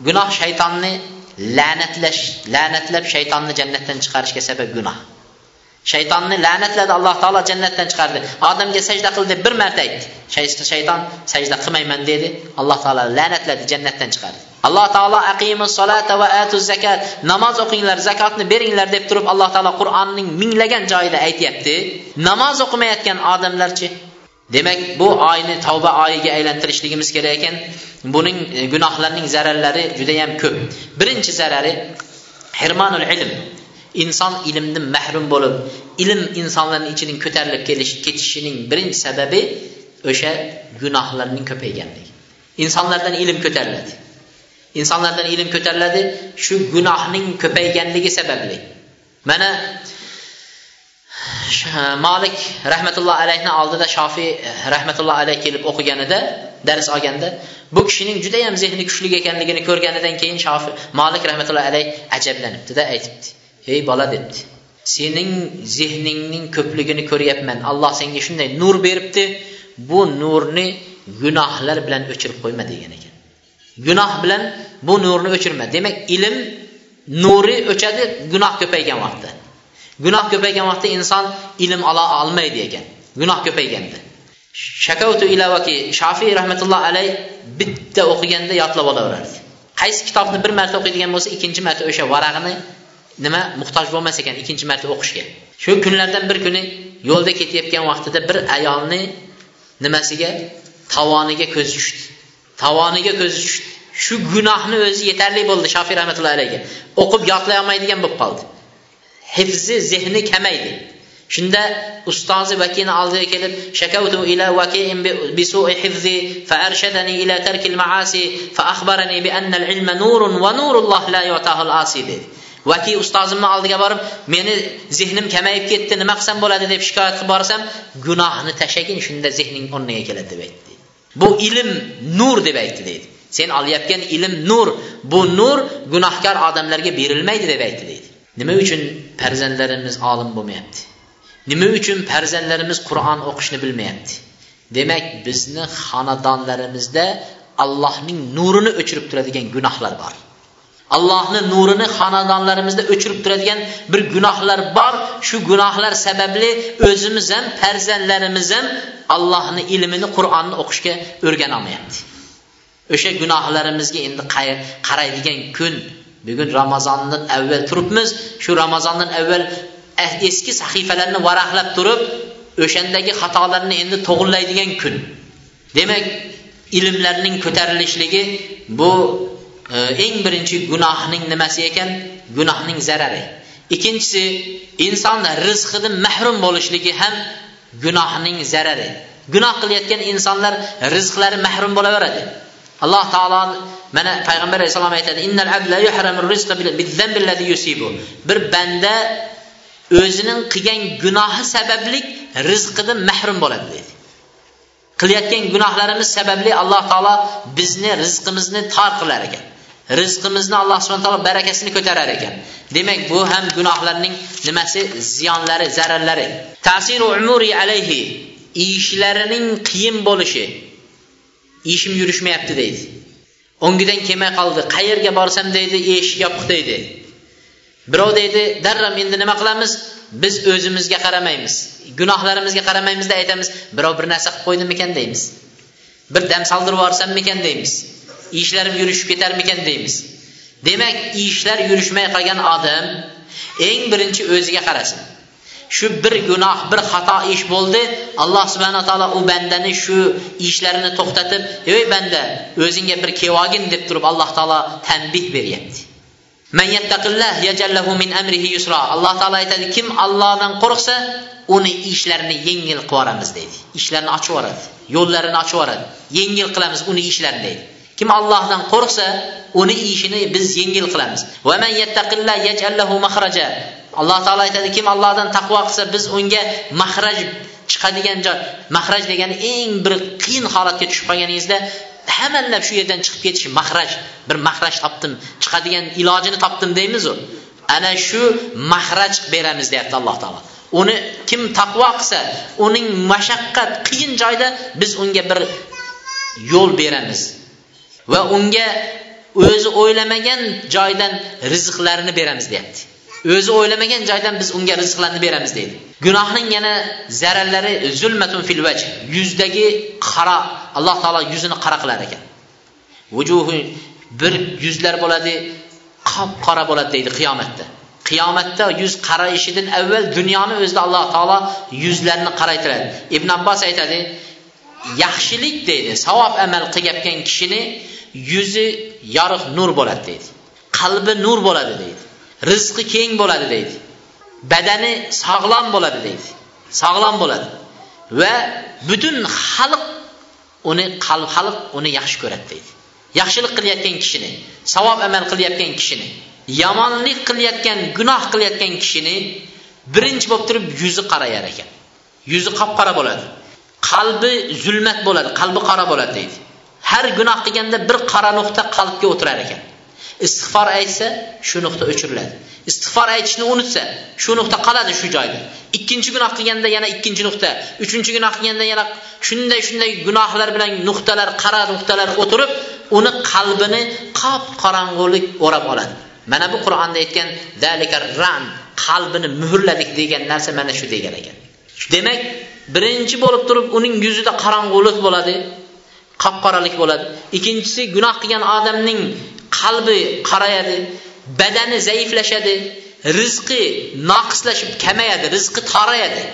gunoh shaytonni la'natlash la'natlab shaytonni jannatdan chiqarishga sabab gunoh. Shaytonni la'natladi alloh taolo jannatdan chiqardi. Odamga sajda qil deb bir marta aytdi. Shayton sajda qilmayman dedi. Alloh taolo la'natladi jannatdan chiqardi. Alloh taolo aqimus solata va atu zakat namoz o'qinglar zakotni beringlar deb turib alloh taolo qur'onning minglagan joyida aytyapti. Namoz o'qimayotgan odamlarchi demak bu oyni tavba oyiga aylantirishligimiz kerak ekan. Buning e, gunohlarning zararlari judayam ko'p. Birinchi zarari hirmanul ilm. Inson ilmdan mahrum bo'lib ilm insonlarning ichidan ko'tarilib kelish ketishining birinchi sababi o'sha gunohlarning ko'payganligi. Insonlardan ilm ko'tariladi. Insonlardan ilm ko'tariladi shu gunohning ko'payganligi sababli. Mana Malik rahmatulloh alayhni oldida shofiy eh, rahmatulloh alayh kelib o'qiganida dars olganda bu kishining judayam zehni kuchli ekanligini ko'rganidan keyin shofiy Malik rahmatulloh alayh ajablanibdida aytibdi ey bola debdi. Sening zehningning ko'pligini ko'ryapman. Alloh senga shunday nur beribdi. Bu nurni gunohlar bilan o'chirib qo'yma degan ekan. Gunoh bilan bu nurni o'chirma. Demak ilm nuri o'chadi gunoh ko'paygan vaqtda. Gunoh ko'paygan vaqtda inson ilm ola olmaydi ekan. Gunoh ko'payganda. Shakavtu ilavaki shofiy rahmatulloh alay bitta o'qiganda yodlab olaverardi. Qaysi kitobni bir marta o'qiydigan bo'lsa ikkinchi marta o'sha varag'ini nima muhtoj bo'lmas ekan ikkinchi marta o'qishga. Shu kunlardan bir kuni yo'lda ketayotgan vaqtida bir ayolni nimasiga? Tovoniga ko'zi tushdi. Tovoniga ko'zi tushdi. Shu gunohni o'zi yetarli bo'ldi shofiy rahmatullohi alayga. O'qib yodlay olmaydigan bo'lib qoldi. hifzi zehni kəməkdir. Şində ustazı vəkini aldığı gəlib şəkəvtu ilə vəkiin bi su'i hifzi fəərşədəni ilə tərkil maasi fəəxbərəni bi ennəl ilmə nurun və nurullah la yu'tahul asidir. Vəki ustazımla aldığa barıb məni zehnim kəməyib getdi, nə məqsəm boladı deyib şikayət qıb barsam, günahını təşəkin şində zehnin onunla gələ deməkdir. Bu ilim nur deməkdir deydi. Sen alayotgan ilm nur, bu nur gunohkor odamlarga berilmaydi deməkdir deydi. Nima uchun farzandlarimiz olim bo'lmayapti? Nima uchun farzandlarimiz qur'on o'qishni bilmayapti? Demak bizni xonadonlarimizda allohning nurini o'chirib turadigan gunohlar bor. Allohni nurini xonadonlarimizda o'chirib turadigan bir gunohlar bor. Shu gunohlar sababli o'zimiz ham farzandlarimiz ham allohni ilmini qur'onni o'qishga o'rganolmayapti o'sha gunohlarimizga endi qaraydigan kun bugun ramazondan avval turibmiz. Shu ramazondan avval eh, eski sahifalarni varaqlab turib o'shandagi xatolarni endi to'g'irlaydigan kun. Demak ilmlarning ko'tarilishligi bu e, eng birinchi gunohning nimasi ekan? Gunohning zarari. Ikkinchisi inson rizqidan mahrum bo'lishligi ham gunohning zarari. Gunoh qilayotgan insonlar rizqlari mahrum bo'laveradi. Alloh taolo mana payg'ambar alayhissalom aytadi innal abla rizqa yusibu. Bir banda o'zining qilgan gunohi sababli rizqidan mahrum bo'ladi deydi. Qilayotgan gunohlarimiz sababli alloh taolo bizni rizqimizni tor qilar ekan. Rizqimizni alloh subhana taolo barakasini ko'tarar ekan. Demak bu ham gunohlarning nimasi? Ziyonlari zararlari. Tasiru umuri alayhi ishlarining qiyin bo'lishi. Ishim yurishmayapti deydi. O'ngidan kelmay qoldi. Qayerga borsam deydi eshik yopiq deydi. Birov deydi darrov endi nima qilamiz? Biz o'zimizga qaramaymiz. Gunohlarimizga qaramaymizda aytamiz birov bir narsa qilib qo'ydimikan deymiz. Bir dam soldirib yuborsammikan deymiz. Ishlarim yurishib ketarmikan deymiz. Demak ishlar yurishmay qolgan odam eng birinchi o'ziga qarasin. Shu bir gunoh bir xato ish bo'ldi. Alloh subhana taolo u bandani shu ishlarini to'xtatib ey banda o'zingga bir kelvogin deb turib alloh taolo tanbih beryapti. Alloh taolo aytadi kim allohdan qo'rqsa uni ishlarini yengil qilib yuboramiz deydi. Ishlarini ochib yuboradi yo'llarini ochib yuboradi yengil qilamiz uni ishlarini deydi. Kim allohdan qo'rqsa uni ishini biz yengil qilamiz. Alloh taolo aytadi kim allohdan taqvo qilsa biz unga mahraj chiqadigan joy mahraj degani eng bir qiyin holatga tushib qolganingizda hammalab shu yerdan chiqib ketish mahraj bir mahraj topdim chiqadigan ilojini topdim deymizu. Ana shu mahraj beramiz deyapti alloh taolo. Uni kim taqvo qilsa uning mashaqqat qiyin joyda biz unga bir yo'l beramiz. Va unga o'zi o'ylamagan joydan rizqlarini beramiz deyapti. O'zi o'ylamagan joydan biz unga rizqlarni beramiz deydi. Gunohning yana zararlari zulmatun fil vaj yuzdagi qara alloh taolo yuzini qara qilar ekan. Vujuhi bir yuzlar bo'ladi qop qora bo'ladi deydi qiyomatda. Qiyomatda yuz qarayishidan avval dunyoni o'zida alloh taolo yuzlarni qaraytiradi. Ibn abbos aytadi yaxshilik deydi savob amal qilayotgan kishini yuzi yorug' nur bo'ladi deydi. Qalbi nur bo'ladi deydi. Rizqi keng bo'ladi deydi. Badani sog'lom bo'ladi deydi. Sog'lom bo'ladi. Va butun xalq uni qalb xalq uni yaxshi ko'radi deydi. Yaxshilik qilayotgan kishini savob amal qilayotgan kishini yomonlik qilayotgan gunoh qilayotgan kishini birinchi bo'lib turib yuzi qarayar ekan. Yuzi qop qora bo'ladi. Qalbi zulmat bo'ladi qalbi qora bo'ladi deydi. Har gunoh qilganda bir qora nuqta qalbga o'tirar ekan. Istig'for aytsa shu nuqta o'chiriladi. Istig'for aytishni unutsa shu nuqta qoladi shu joyda. Ikkinchi gunoh qilganda yana ikkinchi nuqta uchinchi gunoh qilganda yana shunday shunday gunohlar bilan nuqtalar qara nuqtalar o'tirib uni qalbini qop qorong'ulik o'rab oladi. Mana bu qur'onda aytgan ran qalbini muhrladik degan narsa mana shu degan ekan. Demak birinchi bo'lib turib uning yuzida qorong'ulik bo'ladi qop qoralik bo'ladi. Ikkinchisi gunoh qilgan odamning qalbi qarayadi badani zaiflashadi rizqi noqislashib kamayadi rizqi torayadi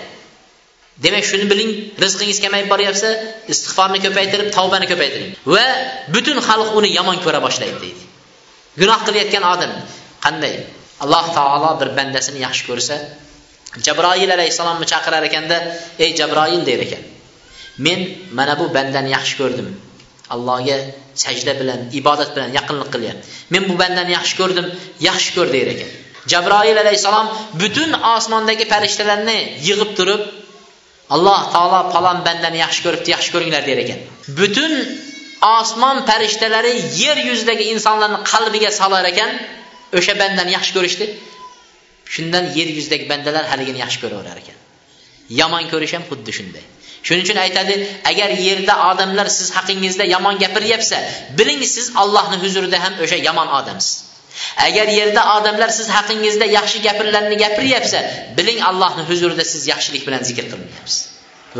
demak shuni biling rizqingiz kamayib boryapsa istig'forni ko'paytirib tavbani ko'paytiring. Va butun xalq uni yomon ko'ra boshlaydi deydi. Gunoh qilayotgan odam qanday? Alloh taolo bir bandasini yaxshi ko'rsa jabroil alayhissalomni chaqirar ekanda ey jabroil der ekan. Men mana bu bandani yaxshi ko'rdim. Allohga sajda bilan ibodat bilan yaqinlik qilyapti. Men bu bandani yaxshi ko'rdim yaxshi ko'r der ekan. Jabroil alayhissalom butun osmondagi farishtalarni yig'ib turib alloh taolo palon bandani yaxshi ko'ribdi yaxshi ko'ringlar der ekan. Butun osmon farishtalari yer yuzidagi insonlarni qalbiga solar ekan o'sha bandani yaxshi ko'rishdi. Shundan yer yuzidagi bandalar haligini yaxshi ko'raverar ekan. Yomon ko'rish ham xuddi shunday. Shuning uchun aytadi agar yerda odamlar siz haqingizda yomon gapiryapsa biling siz allohni huzurida ham o'sha yomon odamsiz. Agar yerda odamlar siz haqingizda yaxshi gapirlarni gapiryapsa biling allohni huzurida siz yaxshilik bilan zikr qilmayapsiz.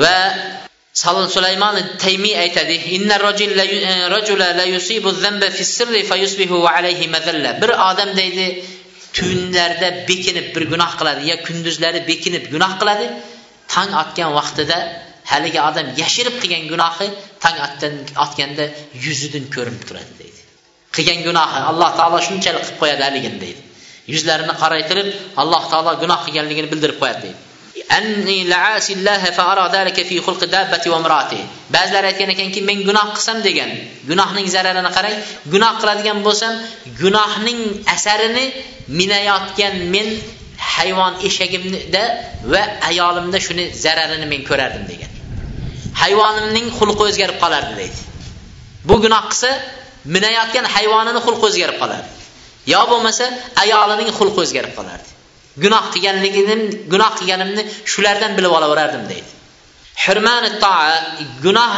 Va salon sulaymon taymiy aytadi eh, bir odam deydi tunlarda bekinib bir gunoh qiladi yo kunduzlari bekinib gunoh qiladi tong otgan vaqtida haligi odam yashirib qilgan gunohi tong otganda yuzidan ko'rinib turadi deydi. Qilgan gunohi alloh taolo shunchalik qilib qo'yadi haligini deydi. Yuzlarini qoraytirib alloh taolo gunoh qilganligini bildirib qo'yadi deydi. Ba'zilar aytgan ekanki men gunoh qilsam degan gunohning zararini qarang gunoh qiladigan bo'lsam gunohning asarini minayotgan men hayvon eshagimda va ayolimda shuni zararini men ko'rardim degan. Hayvonimning xulqi o'zgarib qolardi deydi. Bu gunoh qilsa minayotgan hayvonini xulqi o'zgarib qolardi. Yo bo'lmasa ayolining xulqi o'zgarib qolardi. Gunoh qilganligini gunoh qilganimni shulardan bilib olaverardim deydi. Hurmani toa gunoh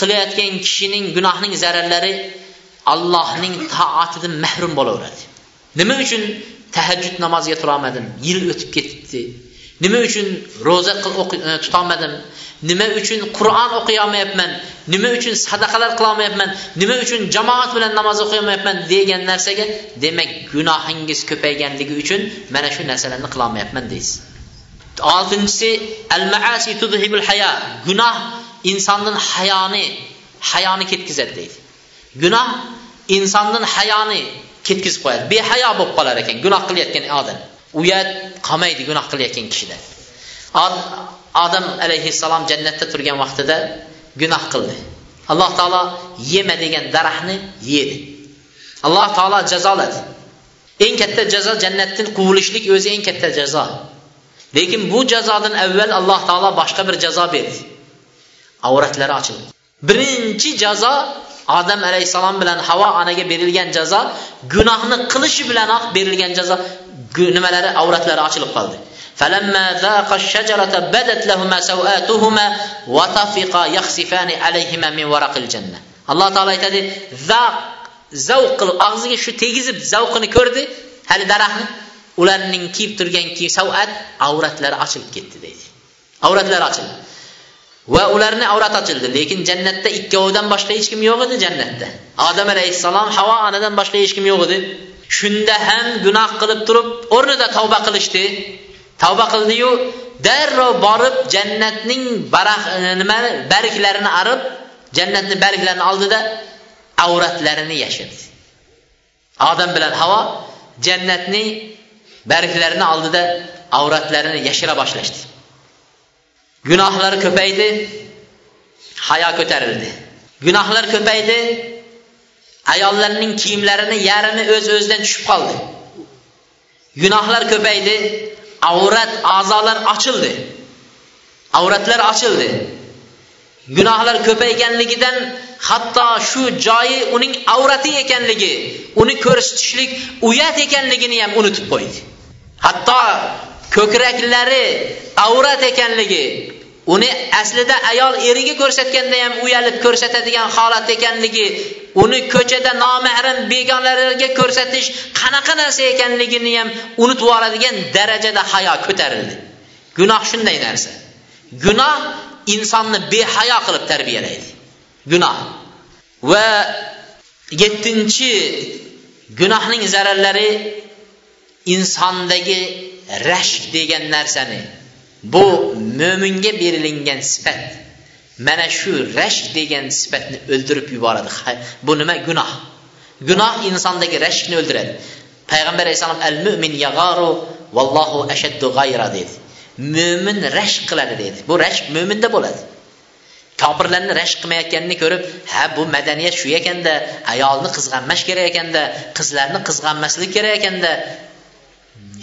qilayotgan kishining gunohning zararlari allohning toatidan mahrum bo'laveradi. Nima uchun tahajjud namoziga turolmadim? Yil o'tib ketibdi. Nima uchun ro'za e, tutolmadim? Nima uchun qur'on o'qiyolmayapman nima uchun sadaqalar qilolmayapman? Nima uchun jamoat bilan namoz o'qiyolmayapman degan narsaga demak gunohingiz ko'payganligi uchun mana shu narsalarni qilolmayapman deysiz. Oltinchisi al maasi tudhibul haya gunoh insondan hayoni hayoni ketkazadi deydi. Gunoh insondan hayoni ketkazib qo'yadi. Behayo bo'lib qolar ekan gunoh qilayotgan odam. Uyat qolmaydi gunoh qilayotgan kishida. Odam alayhissalom jannatda turgan vaqtida gunoh qildi. Alloh taolo yema degan daraxtni yedi. Alloh taolo jazoladi. Eng katta jazo jannatdan quvilishlik o'zi eng katta jazo. Lekin bu jazodan avval alloh taolo boshqa bir jazo berdi. Avratlari ochildi. Birinchi jazo odam alayhissalom bilan havo onaga berilgan jazo gunohni qilishi bilanoq berilgan jazo. nimalari avratlari ochilib qoldi فلما ذاق الشجرة بدت لهما سوآتهما وطفقا يخسفان عليهما من ورق الجنة alloh taolo aytadi zavq zavq qilib og'ziga shu tegizib zavqini ko'rdi hali daraxtni ularning kiyib turgan savat avratlari ochilib ketdi deydi avratlari ochildi va ularni avrat ochildi lekin jannatda ikkovidan boshqa hech kim yo'q edi jannatda odam alayhissalom havo onadan boshqa hech kim yo'q edi Shunda ham gunoh qilib turib o'rnida tavba qilishdi. Tavba qildiyu darrov borib jannatning barax e, nima barglarini arib jannatni barglarini oldida avratlarini yashirdi. Odam bilan havo jannatning barglarini oldida avratlarini yashira boshlashdi. Gunohlari ko'paydi hayo ko'tarildi. Gunohlar ko'paydi ayollarning kiyimlarini yarmi o'z öz o'zidan tushib qoldi. Gunohlar ko'paydi avrat a'zolar ochildi. Avratlar ochildi. Gunohlar ko'payganligidan hatto shu joyi uning avrati ekanligi uni ko'rsatishlik uyat ekanligini ham unutib qo'ydi. Hatto ko'kraklari avrat ekanligi uni aslida ayol eriga ko'rsatganda ham uyalib ko'rsatadigan holat ekanligi uni ko'chada nomahram begonalarga ko'rsatish qanaqa narsa ekanligini ham unutib yuboradigan darajada hayo ko'tarildi. Gunoh shunday narsa. Gunoh insonni behayo qilib tarbiyalaydi. Gunoh. Va yettinchi gunohning zararlari insondagi rashk degan narsani bu mo'minga berilingan sifat. Mana shu rashk degan sifatni o'ldirib yuboradi. Bu nima? Gunoh. Gunoh insondagi rashkni o'ldiradi. Payg'ambar alayhissalom al mo'min yag'aru vallohu ashaddu g'ayra dedi. Mo'min rashk qiladi dedi. Bu rashk mo'minda bo'ladi. Kofirlarni rashk qilmayotganini ko'rib ha bu madaniyat shu ekanda ayolni qizg'anmash kerak ekanda qizlarni qizg'anmaslik kerak ekanda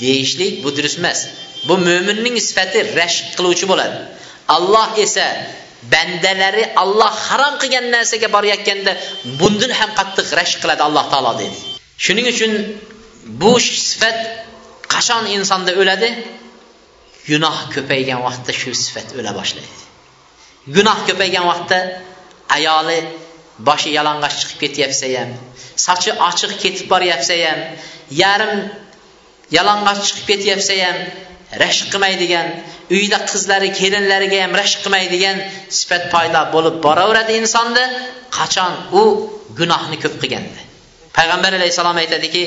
deyishlik bu durust emas. Bu mo'minning sifati rashk qiluvchi bo'ladi. Alloh esa bandalari alloh harom qilgan narsaga borayotganda bundan ham qattiq rashk qiladi alloh taolo dedi shuning uchun bu sifat qachon insonda o'ladi? Gunoh ko'paygan vaqtda shu sifat o'la boshlaydi. Gunoh ko'paygan vaqtda ayoli boshi yalang'och chiqib ketyapsa ham sochi ochiq ketib boryapsa ham yarim yalang'och chiqib ketyapsa ham rashk qilmaydigan uyda qizlari kelinlariga ham rashk qilmaydigan sifat paydo bo'lib boraveradi insonda qachon u gunohni ko'p qilganda. Payg'ambar alayhissalom aytadiki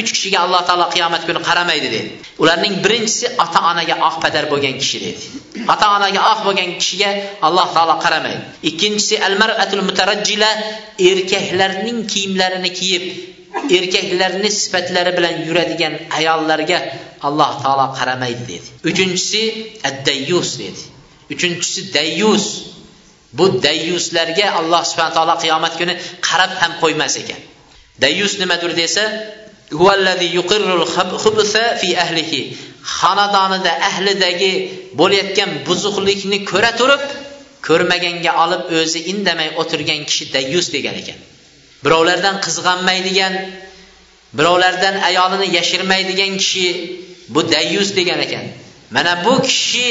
uch kishiga alloh taolo qiyomat kuni qaramaydi dedi. Ularning birinchisi ota onaga oq padar bo'lgan kishi dedi. Ota onaga oq bo'lgan kishiga alloh taolo qaramaydi. Ikkinchisi al maratul mutarajjila erkaklarning kiyimlarini kiyib erkaklarni sifatlari bilan yuradigan ayollarga alloh taolo qaramaydi dedi. Uchinchisi addayyus dedi. Uchinchisi dayyus. Bu dayyuslarga alloh subhana taolo qiyomat kuni qarab ham qo'ymas ekan. Dayyus nimadir desa xonadonida ahlidagi bo'layotgan buzuqlikni ko'ra turib ko'rmaganga olib o'zi indamay o'tirgan kishi dayyus degan ekan. Birovlardan qizg'anmaydigan birovlardan ayolini yashirmaydigan kishi bu dayyus degan ekan. Mana bu kishi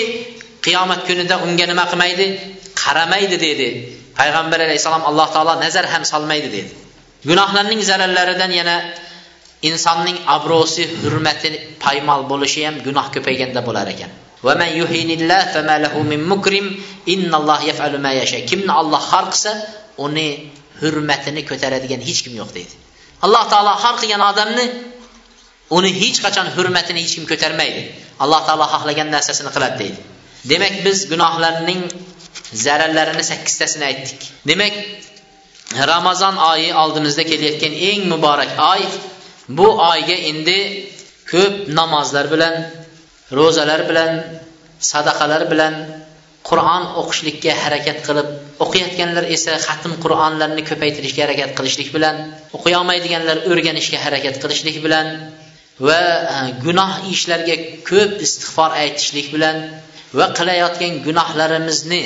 qiyomat kunida unga nima qilmaydi? Qaramaydi dedi. Payg'ambar alayhissalom alloh taolo nazar ham solmaydi dedi. Gunohlarning zararlaridan yana insonning obro'si hurmati paymol bo'lishi ham gunoh ko'payganda bo'lar ekan. Kimni olloh xor qilsa uni hurmatini ko'taradigan hech kim yo'q deydi. Alloh taolo xor qilgan odamni uni hech qachon hurmatini hech kim ko'tarmaydi. Alloh taolo xohlagan narsasini qiladi deydi. Demak biz gunohlarning zararlarini sakkiztasini aytdik. Demak ramazon oyi oldimizda kelayotgan eng muborak oy bu oyga endi ko'p namozlar bilan ro'zalar bilan sadaqalar bilan qur'on o'qishlikka harakat qilib o'qiyotganlar esa xatm qur'onlarni ko'paytirishga harakat qilishlik bilan o'qiy olmaydiganlar o'rganishga harakat qilishlik bilan va e, gunoh ishlarga ko'p istig'for aytishlik bilan va qilayotgan gunohlarimizni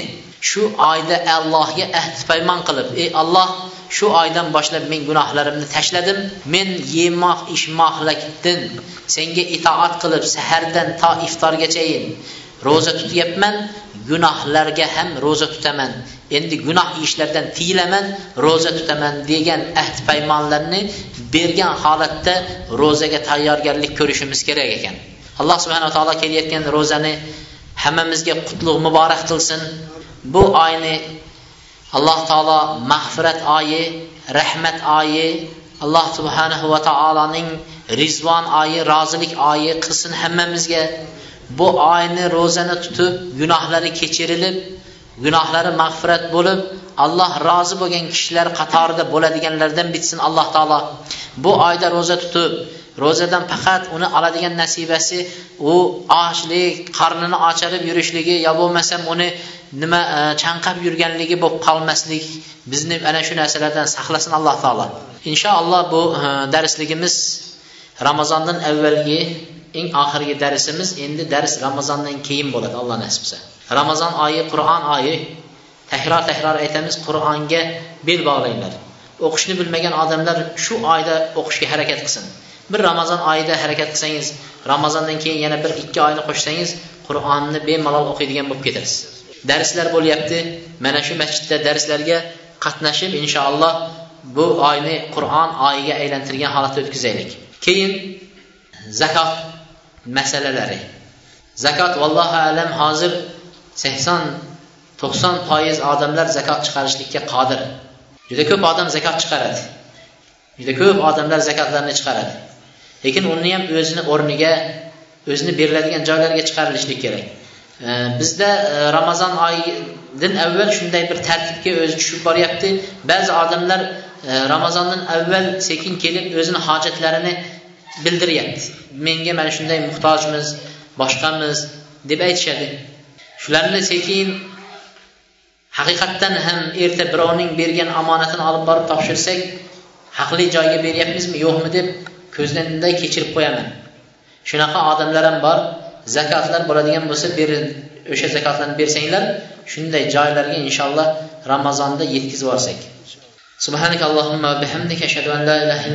shu oyda allohga ahd paymon qilib ey alloh shu oydan boshlab men gunohlarimni tashladim men yemoq ichmoqlikdan senga itoat qilib sahardan to iftorgachayin ro'za tutyapman gunohlarga ham ro'za tutaman endi gunoh ishlardan tiyilaman ro'za tutaman degan ahd paymonlarni bergan holatda ro'zaga tayyorgarlik ko'rishimiz kerak ekan. Alloh subhanaa taolo kelayotgan ro'zani hammamizga qutlug' muborak qilsin. Bu oyni alloh taolo mag'firat oyi rahmat oyi alloh subhanahu va taoloning rizvon oyi rozilik oyi qilsin hammamizga. Bu oyni ro'zani tutib gunohlari kechirilib gunohlari mag'firat bo'lib alloh rozi bo'lgan kishilar qatorida bo'ladiganlardan bitsin alloh taolo. Bu oyda ro'za tutib ro'zadan faqat uni oladigan nasibasi u ochlik qornini ocharib yurishligi yo bo'lmasam uni nima e, chanqab yurganligi bo'lib qolmaslik bizni ana shu narsalardan saqlasin alloh taolo. Inshaalloh bu e, darsligimiz ramazondan avvalgi eng oxirgi darsimiz. Endi dars ramazondan keyin bo'ladi alloh nasib qilsa Ramazan ayı, Quran ayı təkrar-təkrar etəmiz Quranga bel bağlayınlar. Oxuşunu bilməyən adamlar şu ayda oxuşa hərəkət qılsın. Bir Ramazan ayida hərəkət qılsanız, Ramazandan keyin yana bir 2 ayını qoşsanız, Qur'onni bemalol oxiydigan bo'lib ketarsiz. Dərslər bo'lyapti. Mana shu məsciddə dərslərə qatnaşib inshaalloh bu oyni Qur'on oyiga aylantirgan holatda o'tkazaylik. Keyin zakot masalalari. Zakot vallohu alam hozir sakson to'qson foiz odamlar zakot chiqarishlikka qodir. Juda ko'p odam zakot chiqaradi. Juda ko'p odamlar zakotlarni chiqaradi. Lekin uni ham o'zini o'rniga o'zini beriladigan joylarga chiqarilishlik kerak. Bizda e, ramazon oyidan avval shunday bir tartibga o'zi tushib boryapti. Ba'zi odamlar e, ramazondan avval sekin kelib o'zini hojatlarini bildiryapti. Menga mana shunday muhtojmiz boshqamiz deb aytishadi. shularni sekin haqiqatdan ham erta birovning bergan omonatini olib borib topshirsak haqli joyga beryapmizmi yo'qmi deb ko'zdanday kechirib qo'yaman. Shunaqa odamlar ham bor zakotlar bo'ladigan bo'lsa o'sha zakotlarni bersanglar shunday joylarga inshaalloh ramazonda yetkazib yuborsak. Subhanak allohumma bihamdika ashhadu an la ilaha illa